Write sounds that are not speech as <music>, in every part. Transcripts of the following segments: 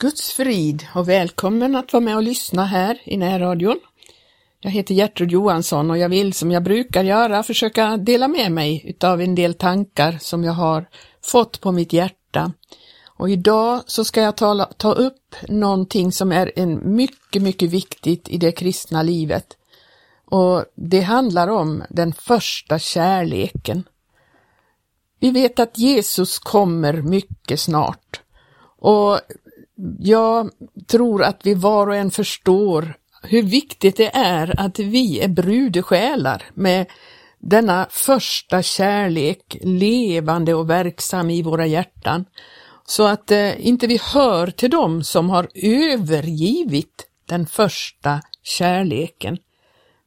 Guds frid och välkommen att vara med och lyssna här i närradion. Jag heter Gertrud Johansson och jag vill som jag brukar göra försöka dela med mig utav en del tankar som jag har fått på mitt hjärta. Och idag så ska jag tala, ta upp någonting som är en mycket, mycket viktigt i det kristna livet. Och det handlar om den första kärleken. Vi vet att Jesus kommer mycket snart. Och jag tror att vi var och en förstår hur viktigt det är att vi är brudesjälar med denna första kärlek levande och verksam i våra hjärtan. Så att eh, inte vi hör till dem som har övergivit den första kärleken.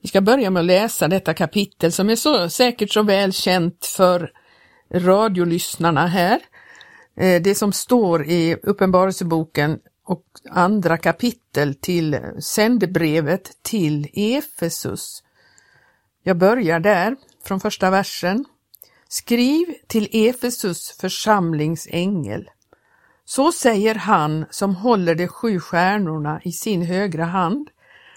Vi ska börja med att läsa detta kapitel som är så säkert så väl känt för radiolyssnarna här. Eh, det som står i Uppenbarelseboken och andra kapitel till sändebrevet till Efesus. Jag börjar där, från första versen. Skriv till Efesus församlingsängel. Så säger han som håller de sju stjärnorna i sin högra hand,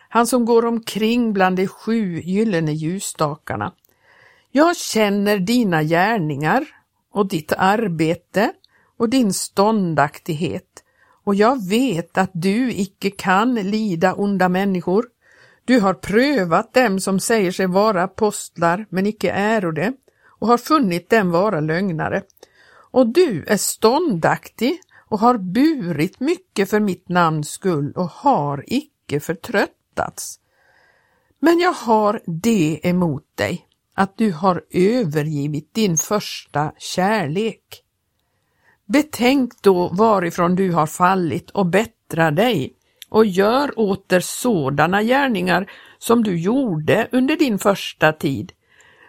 han som går omkring bland de sju gyllene ljusstakarna. Jag känner dina gärningar och ditt arbete och din ståndaktighet och jag vet att du icke kan lida onda människor. Du har prövat dem som säger sig vara apostlar men icke äro det och har funnit dem vara lögnare. Och du är ståndaktig och har burit mycket för mitt namns skull och har icke förtröttats. Men jag har det emot dig, att du har övergivit din första kärlek. Betänk då varifrån du har fallit och bättra dig och gör åter sådana gärningar som du gjorde under din första tid.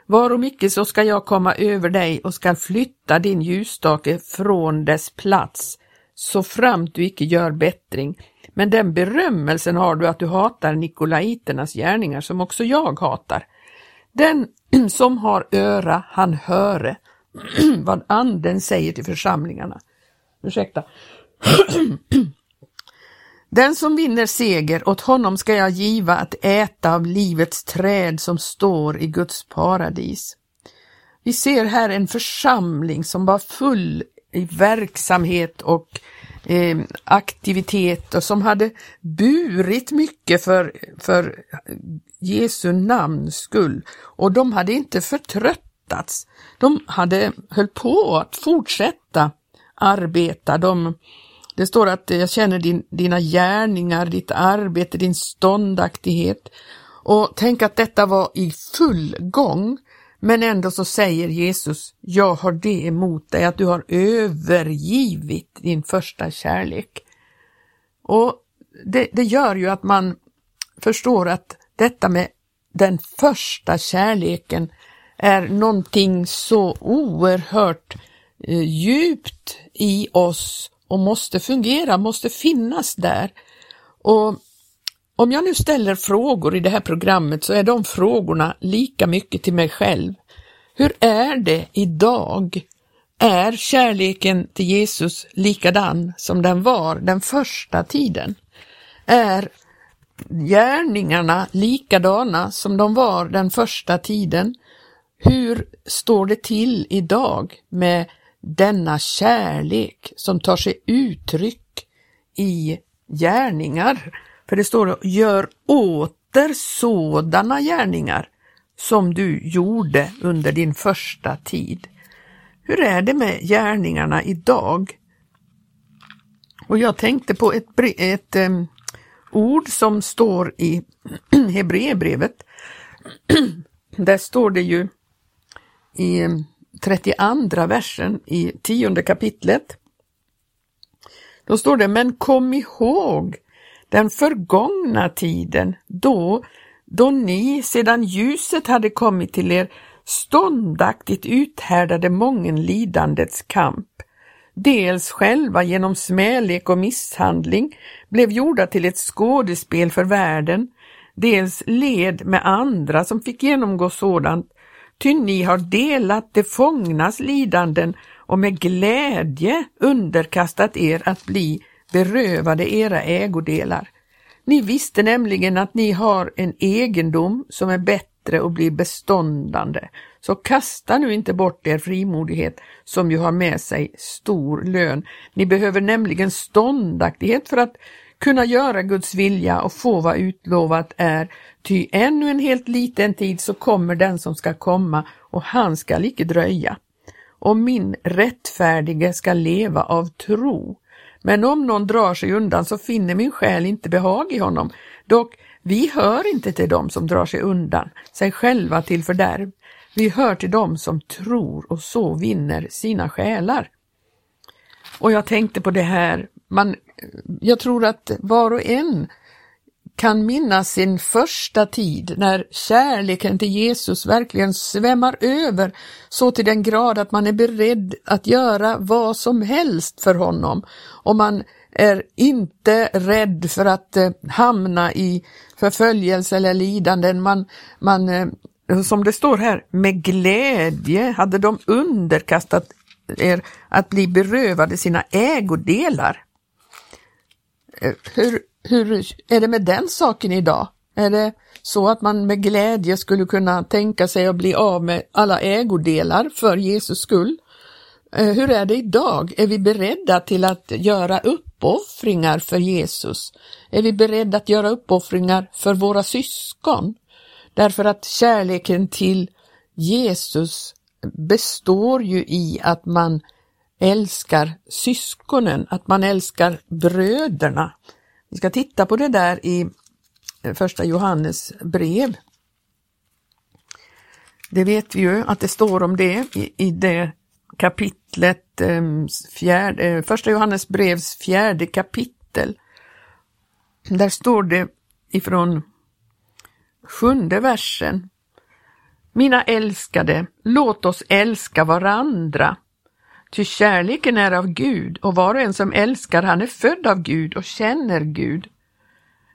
Varom icke så ska jag komma över dig och skall flytta din ljusstake från dess plats, så framt du icke gör bättring. Men den berömmelsen har du att du hatar nikolaiternas gärningar som också jag hatar. Den <clears throat> som har öra, han höre <clears throat> vad anden säger till församlingarna. Ursäkta. <clears throat> Den som vinner seger, åt honom ska jag giva att äta av livets träd som står i Guds paradis. Vi ser här en församling som var full i verksamhet och eh, aktivitet och som hade burit mycket för, för Jesu namns skull och de hade inte förtrött förtröttats. De hade höll på att fortsätta arbeta. De, det står att jag känner din, dina gärningar, ditt arbete, din ståndaktighet. Och tänk att detta var i full gång. Men ändå så säger Jesus, jag har det emot dig att du har övergivit din första kärlek. Och det, det gör ju att man förstår att detta med den första kärleken är någonting så oerhört eh, djupt i oss och måste fungera, måste finnas där. Och om jag nu ställer frågor i det här programmet så är de frågorna lika mycket till mig själv. Hur är det idag? Är kärleken till Jesus likadan som den var den första tiden? Är gärningarna likadana som de var den första tiden? Hur står det till idag med denna kärlek som tar sig uttryck i gärningar? För det står gör åter sådana gärningar som du gjorde under din första tid. Hur är det med gärningarna idag? Och jag tänkte på ett, ett um, ord som står i <clears throat> Hebreerbrevet. <clears throat> Där står det ju i eh, 32 versen i tionde kapitlet. Då står det, men kom ihåg den förgångna tiden då, då ni sedan ljuset hade kommit till er ståndaktigt uthärdade mången lidandets kamp. Dels själva genom smälek och misshandling blev gjorda till ett skådespel för världen, dels led med andra som fick genomgå sådant Ty ni har delat de fångnas lidanden och med glädje underkastat er att bli berövade era ägodelar. Ni visste nämligen att ni har en egendom som är bättre och blir beståndande. Så kasta nu inte bort er frimodighet som ju har med sig stor lön. Ni behöver nämligen ståndaktighet för att kunna göra Guds vilja och få vad utlovat är. Ty ännu en helt liten tid så kommer den som ska komma och han skall icke dröja. Och min rättfärdige ska leva av tro. Men om någon drar sig undan så finner min själ inte behag i honom. Dock, vi hör inte till dem som drar sig undan, sig själva till fördärv. Vi hör till dem som tror och så vinner sina själar. Och jag tänkte på det här, man, jag tror att var och en kan minnas sin första tid när kärleken till Jesus verkligen svämmar över så till den grad att man är beredd att göra vad som helst för honom och man är inte rädd för att eh, hamna i förföljelse eller lidanden. Man, man, eh, som det står här, med glädje hade de underkastat er att bli berövade sina ägodelar. Eh, hur, hur är det med den saken idag? Är det så att man med glädje skulle kunna tänka sig att bli av med alla ägodelar för Jesus skull? Eh, hur är det idag? Är vi beredda till att göra uppoffringar för Jesus? Är vi beredda att göra uppoffringar för våra syskon? Därför att kärleken till Jesus består ju i att man älskar syskonen, att man älskar bröderna. Vi ska titta på det där i eh, första Johannes brev. Det vet vi ju att det står om det i, i det kapitlet, ehm, fjärde, eh, första Johannes brevs fjärde kapitel. Där står det ifrån sjunde versen. Mina älskade, låt oss älska varandra. Ty kärleken är av Gud och var och en som älskar han är född av Gud och känner Gud.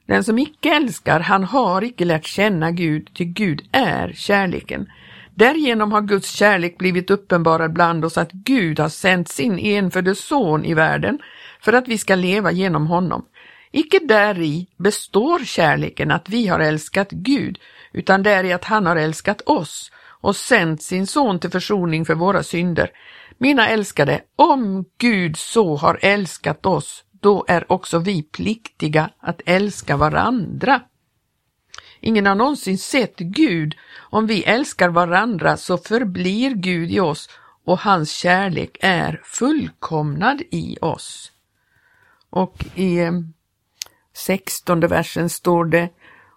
Den som icke älskar, han har icke lärt känna Gud, ty Gud är kärleken. Därigenom har Guds kärlek blivit uppenbarad bland oss att Gud har sänt sin enfödde son i världen för att vi ska leva genom honom. Icke däri består kärleken att vi har älskat Gud, utan däri att han har älskat oss och sänt sin son till försoning för våra synder. Mina älskade, om Gud så har älskat oss, då är också vi pliktiga att älska varandra. Ingen har någonsin sett Gud. Om vi älskar varandra så förblir Gud i oss och hans kärlek är fullkomnad i oss. Och i eh, sextonde versen står det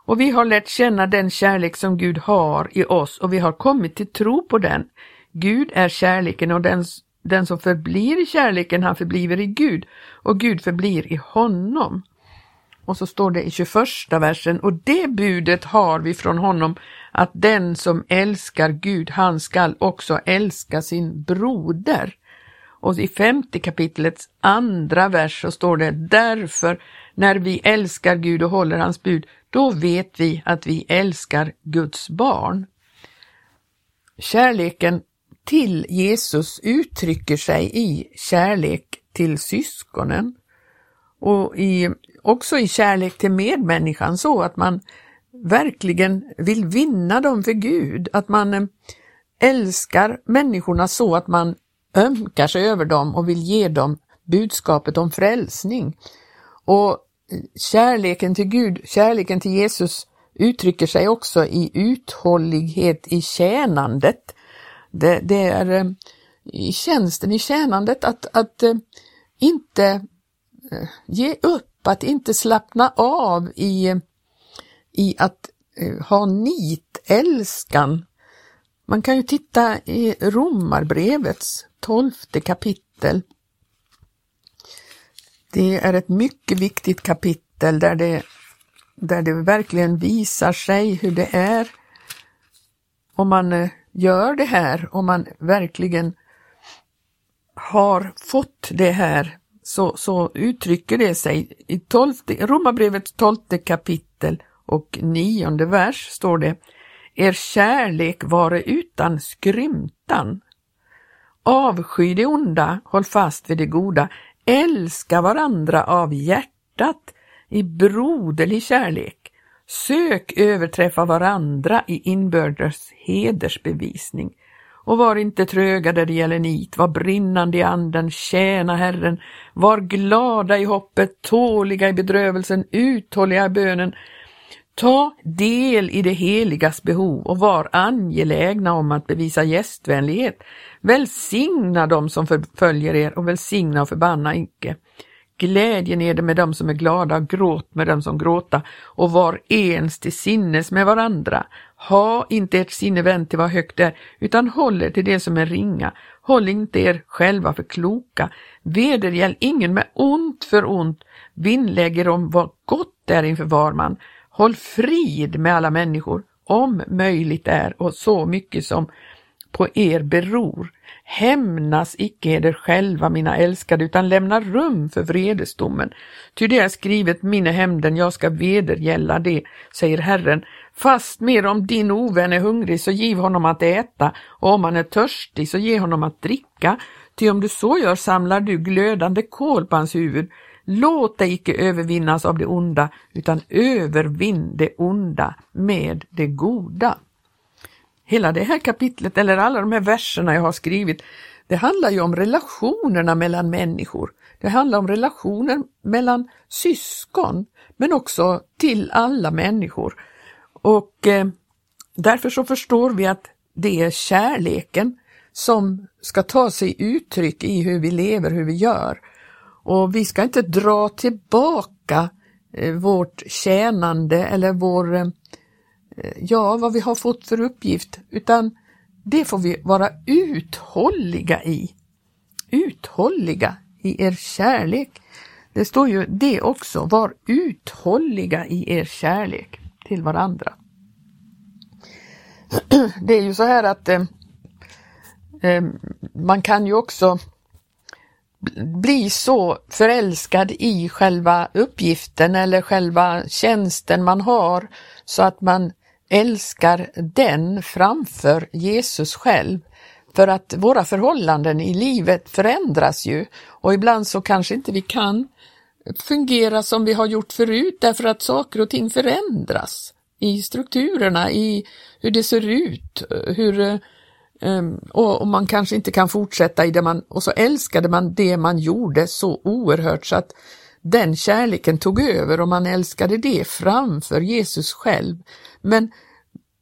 och vi har lärt känna den kärlek som Gud har i oss och vi har kommit till tro på den. Gud är kärleken och den, den som förblir i kärleken, han förbliver i Gud och Gud förblir i honom. Och så står det i 21 versen, och det budet har vi från honom, att den som älskar Gud, han skall också älska sin broder. Och i femte kapitlets andra vers så står det, därför när vi älskar Gud och håller hans bud, då vet vi att vi älskar Guds barn. Kärleken till Jesus uttrycker sig i kärlek till syskonen och i, också i kärlek till medmänniskan så att man verkligen vill vinna dem för Gud, att man eh, älskar människorna så att man ömkar sig över dem och vill ge dem budskapet om frälsning. Och eh, kärleken till Gud, kärleken till Jesus uttrycker sig också i uthållighet i tjänandet. Det, det är eh, i tjänsten, i tjänandet att, att eh, inte eh, ge upp, att inte slappna av i, i att ha nitälskan. Man kan ju titta i Romarbrevets tolfte kapitel. Det är ett mycket viktigt kapitel där det, där det verkligen visar sig hur det är om man gör det här, om man verkligen har fått det här, så, så uttrycker det sig i 12, Romarbrevets tolfte kapitel och nionde vers står det Er kärlek vare utan skrymtan. Avsky det onda, håll fast vid det goda, älska varandra av hjärtat i broderlig kärlek. Sök överträffa varandra i inbördes hedersbevisning. Och var inte tröga där det gäller nit, var brinnande i anden, tjäna Herren, var glada i hoppet, tåliga i bedrövelsen, uthålliga i bönen, Ta del i det heligas behov och var angelägna om att bevisa gästvänlighet. Välsigna dem som förföljer er och välsigna och förbanna icke. Glädjen är det med dem som är glada, gråt med dem som gråta och var ens till sinnes med varandra. Ha inte ert sinne vänt till vad högt är, utan håll er till det som är ringa. Håll inte er själva för kloka. Vedergäll ingen med ont för ont. Vinnlägg er om vad gott är inför var man. Håll frid med alla människor, om möjligt är och så mycket som på er beror. Hämnas icke eder själva, mina älskade, utan lämna rum för vredesdomen. Ty det är skrivet, min är hämnden, jag ska vedergälla det, säger Herren. Fast mer om din ovän är hungrig, så giv honom att äta, och om han är törstig, så ge honom att dricka. Ty om du så gör samlar du glödande kol på hans huvud. Låt dig icke övervinnas av det onda, utan övervinn det onda med det goda. Hela det här kapitlet, eller alla de här verserna jag har skrivit, det handlar ju om relationerna mellan människor. Det handlar om relationer mellan syskon, men också till alla människor. Och eh, därför så förstår vi att det är kärleken som ska ta sig uttryck i hur vi lever, hur vi gör. Och vi ska inte dra tillbaka eh, vårt tjänande eller vår, eh, Eh, ja, vad vi har fått för uppgift, utan det får vi vara uthålliga i. Uthålliga i er kärlek. Det står ju det också, var uthålliga i er kärlek till varandra. <clears throat> Det är ju så här att eh, eh man kan ju också bli så förälskad i själva uppgiften eller själva tjänsten man har så att man älskar den framför Jesus själv. För att våra förhållanden i livet förändras ju och ibland så kanske inte vi kan fungera som vi har gjort förut därför att saker och ting förändras i strukturerna, i hur det ser ut, hur ehm, och, och, man kanske inte kan fortsätta i det man, och så älskade man det man gjorde så oerhört så att den kärleken tog över och man älskade det framför Jesus själv. Men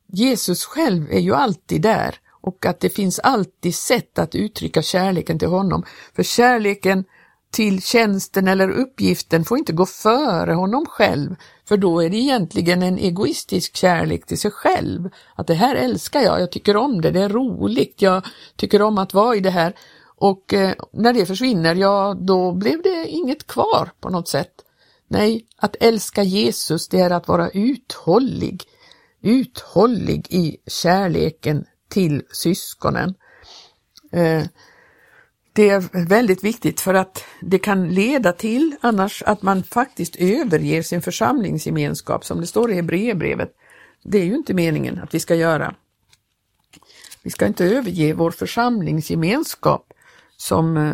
Jesus själv är ju alltid där och att det finns alltid sätt att uttrycka kärleken till honom. För kärleken till tjänsten eller uppgiften får inte gå före honom själv, för då är det egentligen en egoistisk kärlek till sig själv. Att det här älskar jag, jag tycker om det, det är roligt, jag tycker om att vara i det här. Och eh, när det försvinner, ja då blev det inget kvar på något sätt. Nej, att älska Jesus, det är att vara uthållig, uthållig i kärleken till syskonen. Eh, det är väldigt viktigt för att det kan leda till annars att man faktiskt överger sin församlingsgemenskap som det står i Hebreerbrevet. Det är ju inte meningen att vi ska göra. Vi ska inte överge vår församlingsgemenskap som, eh,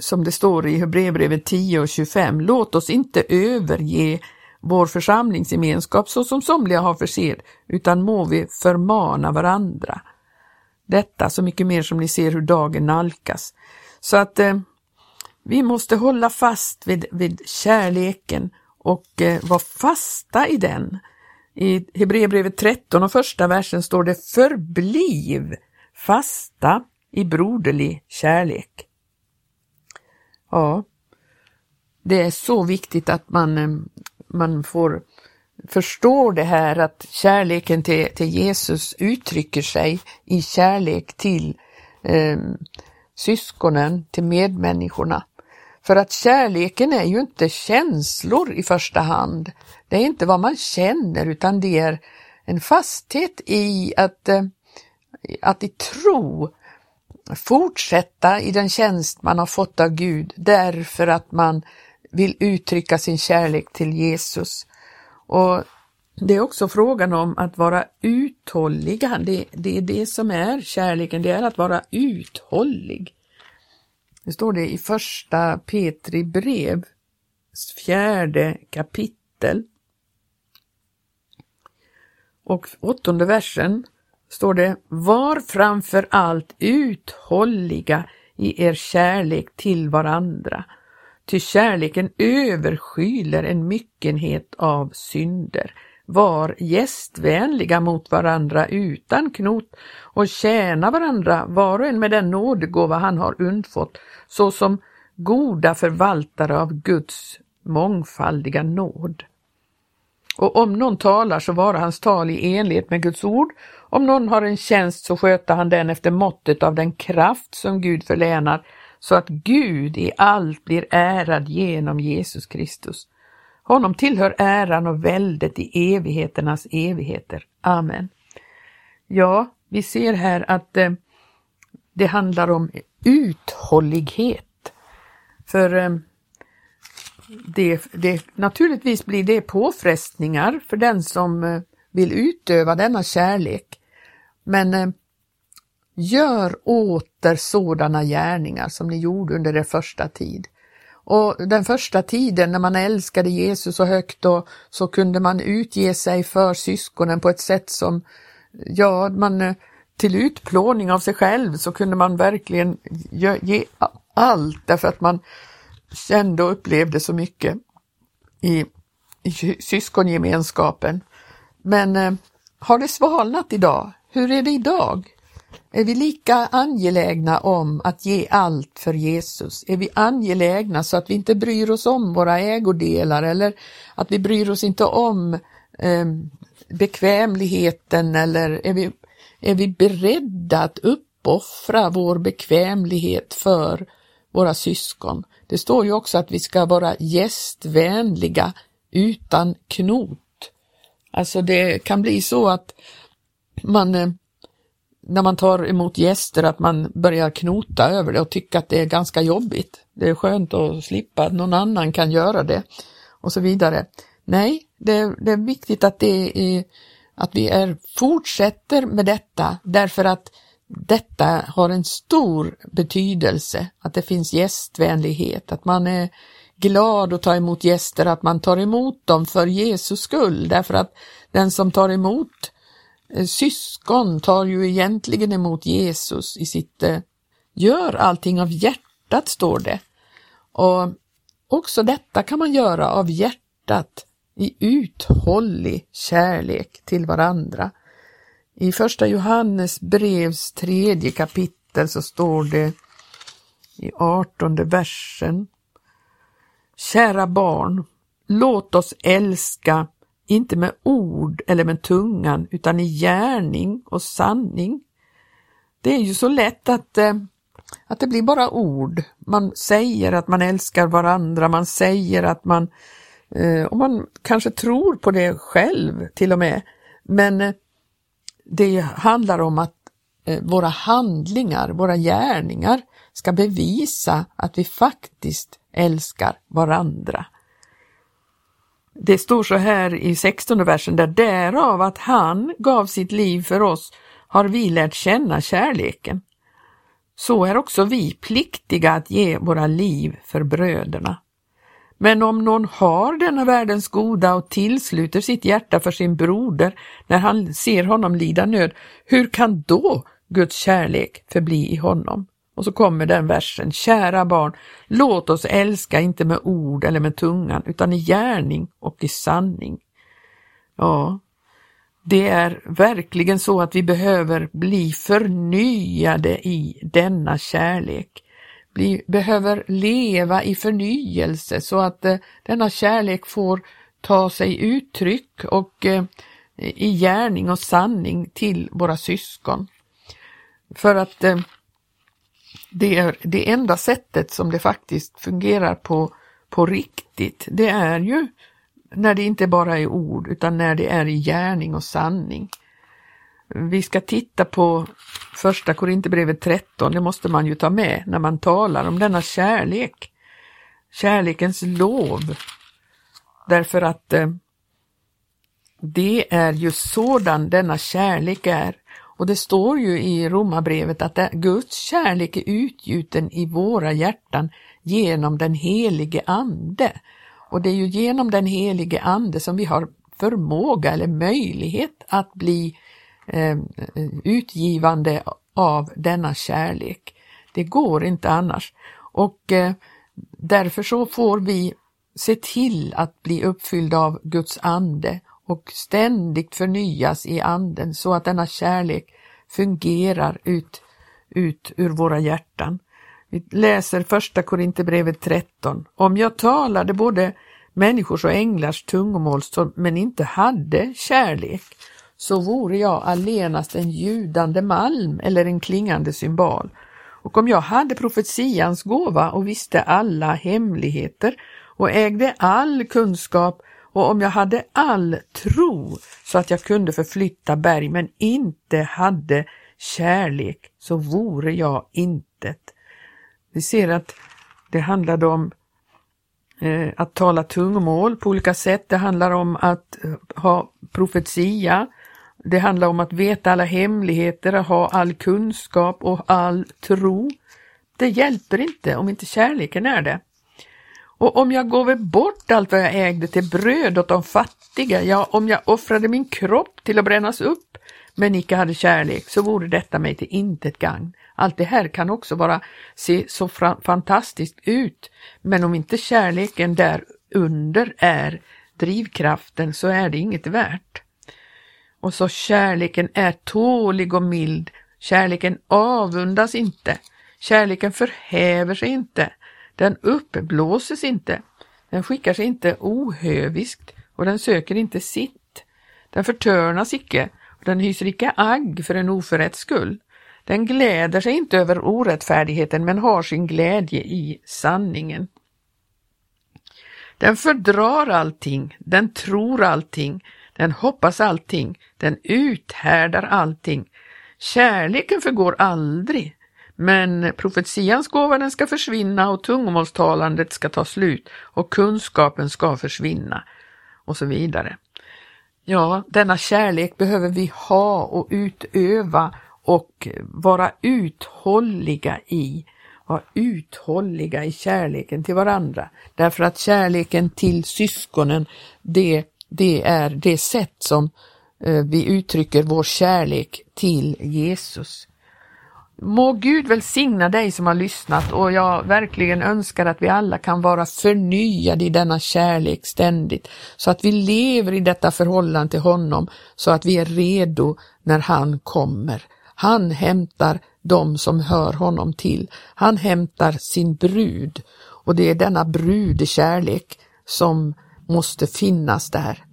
som det står i Hebreerbrevet 10 och 25. Låt oss inte överge vår församlingsgemenskap så som somliga har för sed, utan må vi förmana varandra. Detta så mycket mer som ni ser hur dagen nalkas. Så att eh, vi måste hålla fast vid, vid kärleken och eh, vara fasta i den. I Hebreerbrevet 13 och första versen står det förbliv fasta i broderlig kärlek. Ja, det är så viktigt att man, eh, man får förstå det här att kärleken till, till Jesus uttrycker sig i kärlek till eh, syskonen, till medmänniskorna. För att kärleken är ju inte känslor i första hand. Det är inte vad man känner utan det är en fasthet i att, eh, att i tro fortsätta i den tjänst man har fått av Gud därför att man vill uttrycka sin kärlek till Jesus. Och det är också frågan om att vara uthålliga. Det, det är det som är kärleken, det är att vara uthållig. Det står det i första Petri brev, fjärde kapitel. Och åttonde versen står det Var framför allt uthålliga i er kärlek till varandra, ty kärleken överskyler en myckenhet av synder. Var gästvänliga mot varandra utan knot och tjäna varandra var och en med den nådegåva han har undfått, såsom goda förvaltare av Guds mångfaldiga nåd. Och om någon talar så vara hans tal i enlighet med Guds ord. Om någon har en tjänst så sköter han den efter måttet av den kraft som Gud förlänar, så att Gud i allt blir ärad genom Jesus Kristus. Honom tillhör äran och väldet i evigheternas evigheter. Amen. Ja, vi ser här att eh, det handlar om uthållighet. För eh, det, det, naturligtvis blir det påfrestningar för den som eh, vill utöva denna kärlek. Men eh, gör åter sådana gärningar som ni gjorde under er första tid. Och den första tiden när man älskade Jesus så högt och så kunde man utge sig för syskonen på ett sätt som, ja, man eh, till utplåning av sig själv så kunde man verkligen ge allt därför att man kände och upplevde så mycket i, i syskongemenskapen. Men eh, har det svalnat idag? Hur är det idag? Är vi lika angelägna om att ge allt för Jesus? Är vi angelägna så att vi inte bryr oss om våra ägodelar eller att vi bryr oss inte om eh, bekvämligheten eller är vi, är vi beredda att uppoffra vår bekvämlighet för våra syskon? Det står ju också att vi ska vara gästvänliga utan knot. Alltså det kan bli så att man eh, när man tar emot gäster att man börjar knota över det och tycka att det är ganska jobbigt. Det är skönt att slippa att någon annan kan göra det och så vidare. Nej, det, det är viktigt att, det är, att vi är, fortsätter med detta därför att detta har en stor betydelse, att det finns gästvänlighet, att man är glad att ta emot gäster, att man tar emot dem för Jesus skull, därför att den som tar emot eh, syskon tar ju egentligen emot Jesus i sitt, eh, gör allting av hjärtat står det. Och också detta kan man göra av hjärtat i uthållig kärlek till varandra. I första Johannes brevs tredje kapitel så står det i artonde versen. Kära barn, låt oss älska, inte med ord eller med tungan, utan i gärning och sanning. Det är ju så lätt att, eh, att det blir bara ord. Man säger att man älskar varandra, man säger att man, eh, och man kanske tror på det själv till och med, men eh, det handlar om att eh, våra handlingar, våra gärningar ska bevisa att vi faktiskt älskar varandra. Det står så här i 16 versen, där därav att han gav sitt liv för oss har vi lärt känna kärleken. Så är också vi pliktiga att ge våra liv för bröderna. Men om någon har denna världens goda och tillsluter sitt hjärta för sin broder när han ser honom lida nöd, hur kan då Guds kärlek förbli i honom? Och så kommer den versen, kära barn, låt oss älska inte med ord eller med tungan utan i gärning och i sanning. Ja, det är verkligen så att vi behöver bli förnyade i denna kärlek bli, behöver leva i förnyelse så att eh, denna kärlek får ta sig uttryck och eh, i gärning och sanning till våra syskon. För att eh, det är det enda sättet som det faktiskt fungerar på, på riktigt. Det är ju när det inte bara är ord utan när det är i gärning och sanning. Vi ska titta på första Korinthierbrevet 13, det måste man ju ta med när man talar om denna kärlek. Kärlekens lov. Därför att eh, det är ju sådan denna kärlek är. Och det står ju i Romarbrevet att Guds kärlek är utgjuten i våra hjärtan genom den helige Ande. Och det är ju genom den helige Ande som vi har förmåga eller möjlighet att bli eh, utgivande av denna kärlek. Det går inte annars. Och eh, därför så får vi se till att bli uppfyllda av Guds ande och ständigt förnyas i anden så att denna kärlek fungerar ut, ut ur våra hjärtan. Vi läser första Korinthierbrevet 13. Om jag talade både människors och änglars tungomål men inte hade kärlek så vore jag allenast en ljudande malm eller en klingande symbol. Och om jag hade profetians gåva och visste alla hemligheter och ägde all kunskap och om jag hade all tro så att jag kunde förflytta berg men inte hade kärlek så vore jag intet. Vi ser att det handlade om eh, att tala tungomål på olika sätt. Det handlar om att eh, ha profetia. Det handlar om att veta alla hemligheter, att ha all kunskap och all tro. Det hjälper inte om inte kärleken är det. Och om jag gåve bort allt vad jag ägde till bröd åt de fattiga, ja, om jag offrade min kropp till att brännas upp, men icke hade kärlek, så vore detta mig till intet gagn. Allt det här kan också bara se så fantastiskt ut, men om inte kärleken där under är drivkraften så är det inget värt. Och så kärleken är tålig och mild, kärleken avundas inte, kärleken förhäver sig inte, den uppblåses inte, den skickar sig inte ohöviskt. Och den söker inte sitt. Den förtörnas icke. Och den hyser icke agg för en oförrätt skull. Den gläder sig inte över orättfärdigheten men har sin glädje i sanningen. Den fördrar allting, den tror allting, den hoppas allting, den uthärdar allting. Kärleken förgår aldrig, men profetians gåva den ska försvinna och tungomålstalandet ska ta slut och kunskapen ska försvinna och så vidare. Ja, denna kärlek behöver vi ha och utöva och vara uthålliga i. Vara uthålliga i kärleken till varandra. Därför att kärleken till syskonen, det, det är det sätt som eh, vi uttrycker vår kärlek till Jesus. Må Gud välsigna dig som har lyssnat och jag verkligen önskar att vi alla kan vara förnyade i denna kärlek ständigt, så att vi lever i detta förhållande till honom, så att vi är redo när han kommer. Han hämtar dem som hör honom till. Han hämtar sin brud och det är denna brudekärlek som måste finnas där.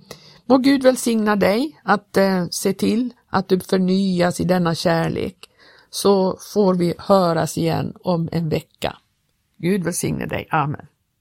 Må Gud välsigna dig att eh, se till att du förnyas i denna kärlek så får vi höras igen om en vecka. Gud välsigne dig. Amen.